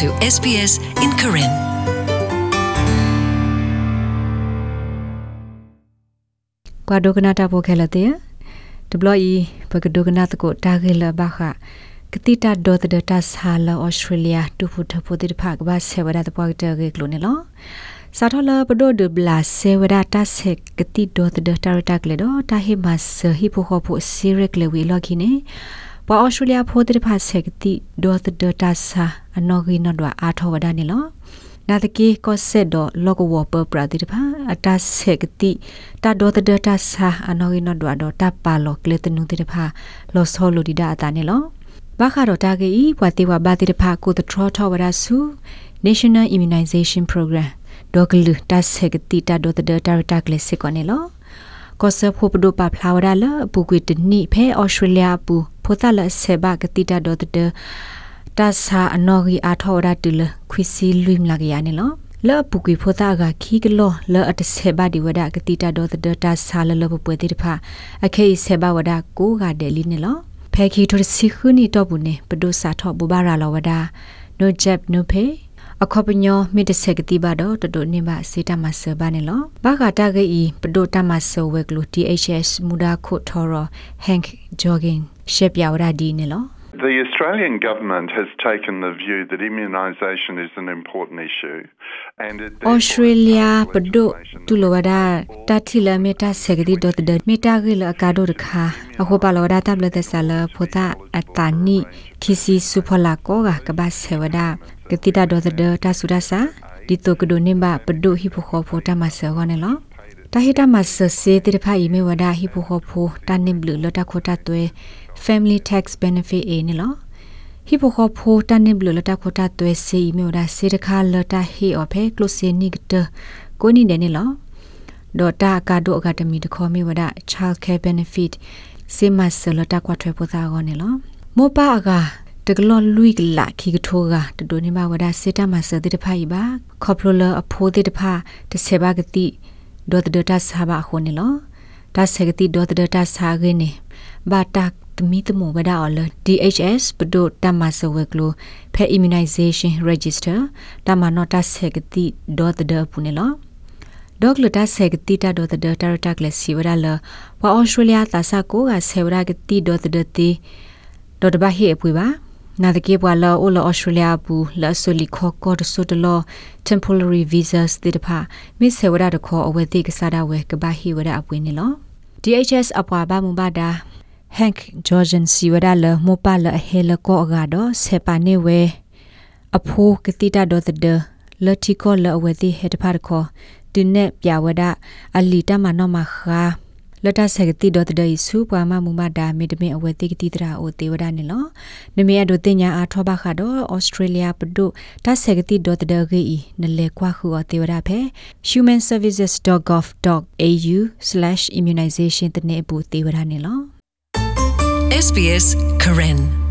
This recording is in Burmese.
to SBS in Karen. ကွာဒိုကနာတာပိုခဲလတဲ့ဒဘလီဘကဒိုကနာတကိုတာဂေလဘခကတိတာဒေါ်တဒတာဆာလာဩစတြေးလျတူဖုထဖိုတိဖကဘာဆေဝဒတပွားတဲ့ကေကလိုနေလောစာထလာပဒိုဒဘလာဆေဝဒတာဆက်ကတိဒေါ်တဒတာရတာကလေတော့တာဟိမတ်ဟိဖိုခိုဖိုစီရက်လေဝီလော်ခိနေ ပွာဩစတြေးလျဖိုတိဖဆက်ကတိဒေါ်တဒတာဆာအနော်ဂီနော်ဒွာအာထောဝဒနေလောနာတကေကောဆက်တော့လောကဝပပရာတိတဖာအတဆက်ကတိတာဒေါ်တဒတာဆာအနော်ဂီနော်ဒွာတော့တပါလောကလေတနုတိတဖာလောဆောလိုဒီဒါအတာနေလောဘာခါတော့တာကေဤဘွာတိဝဘာတိတဖာကိုတထရထဝရဆူ National Immunization Program ဒေါကလူတဆက်ကတိတာဒေါ်တဒတာတာကလေစစ်ကောနေလော ကောဆဖို့ပဒိုပါဖလာဝရလာပူကွေတနိဖဲဩစတြေးလျပူဖိုတာလဆေဘကတိတာဒေါ်တဒတာဆာအနော်ဂီအာထောရတူလခွီစီလွိမလာကရနေလောလောပုကွေဖိုတာကခီကလောလောအတဆေဘဒီဝဒကတိတာဒေါ်တဒတာဆာလလပပွဲတိတဖာအခေဆေဘဝဒကိုကဒဲလီနေလောဖဲခီထိုစီခုနီတော့ဘူးနေပဒုစာထောဘူဘာရာလောဝဒနိုဂျက်နိုဖေ အခေါပညောမိတဆက်ကတိပါတော့တတိုနေပါစေတမဆဘာနေလောဘာကတာဂေဤပဒိုတမဆဝဲကလူ THS မူဒါခုထော်ရ Hank Jogging ရှက်ပြော်ရာဒီနေလော The Australian government has taken the view that immunisation is an important issue and it Australia ပဒိုတူလိုဝဒါတာတီလာမီတာဆက်ကတိဒတ်ဒမီတာဂီလအကာဒိုရခါအခုပါလောဒါတပ်လက်သဆလာဖိုတာအတာနီခီစီဆူဖလာကောကကဘာဆေဝဒါကတိတာဒေါ်ဒတာဆူဒါစာဒီတိုကဒိုနေမပဒိုဟီဖိုခေါဖိုတာမဆောကနေလောတာဟီတာမဆစေတိတဖာဤမေဝဒါဟီဖိုခေါဖိုတာနိဘလူလတာခိုတာတွဲ family tax benefit a နေလောဟိပိုခဖိုတန်နေဘလလတာခိုတာတွဲစီမြေဒါစေတခါလတာဟီအဖေကလုစီနိကတကိုနိနေနေလောဒေါ်တာကာဒိုအကဒမီတခေါ်မြေဝဒ child care benefit စေမဆလတာကွာထွဲပိုသာကောနေလောမောပါအကတကလောလူကလာခီကထိုးကတဒိုနေမဝဒစေတမဆတိတဖိုင်ပါခေါပလိုလအဖိုးတိတဖာတဆေဘာကတိဒေါ်တဒတာဆာဘာခိုနေလောဒါဆေကတိဒေါ်တဒတာဆာခင်းနေဘာတာ တမီတမိုဝဒါအော်လ DHS ပဒိုတမဆဝကလိုဖဲ immunization register တမနောတာဆက်ကတိဒေါ်တဒပူနေလောဒေါကလတာဆက်ကတိတာဒေါ်တဒတာရတာကလစီဝဒါလဝါအော်စတြေးလျတာဆာကိုကဆေဝရာကတိဒေါ်တဒတီဒေါ်တဘဟေအပွေပါနာတကေပွာလောအိုလောဩစတြေးလျဘူးလာဆိုလီခေါ်ကော့ဆိုတလော temporary visas တိတဖာမိဆေဝရတခေါ်အဝဲတိကစားတာဝဲကဘာဟီဝရအပွေနေလော DHS အပွားဘာမူဘာဒါ Hank Georgian Siwada le mopa le hele ko aga do sepa ne we အဖိုးကတိတာဒေါ်တဲ့လတိကောလအဝတိဟက်တဖတ်ခောတင်းနဲ့ပြဝဒအလီတမနောမခါလတဆကတိဒေါ်တဲ့ဆူပွားမမူမဒါမေတမေအဝတိကတိတရာအိုတေဝဒနေလောနမေအဒိုတင်ညာအားထောပါခါတော့ဩစတြေးလျပဒုတဆကတိဒေါ်တဲ့ဂီနလေကွာခူအတေဝဒဖဲ humanservices.gov.au/immunization တနေဘူးတေဝဒနေလော SBS Karen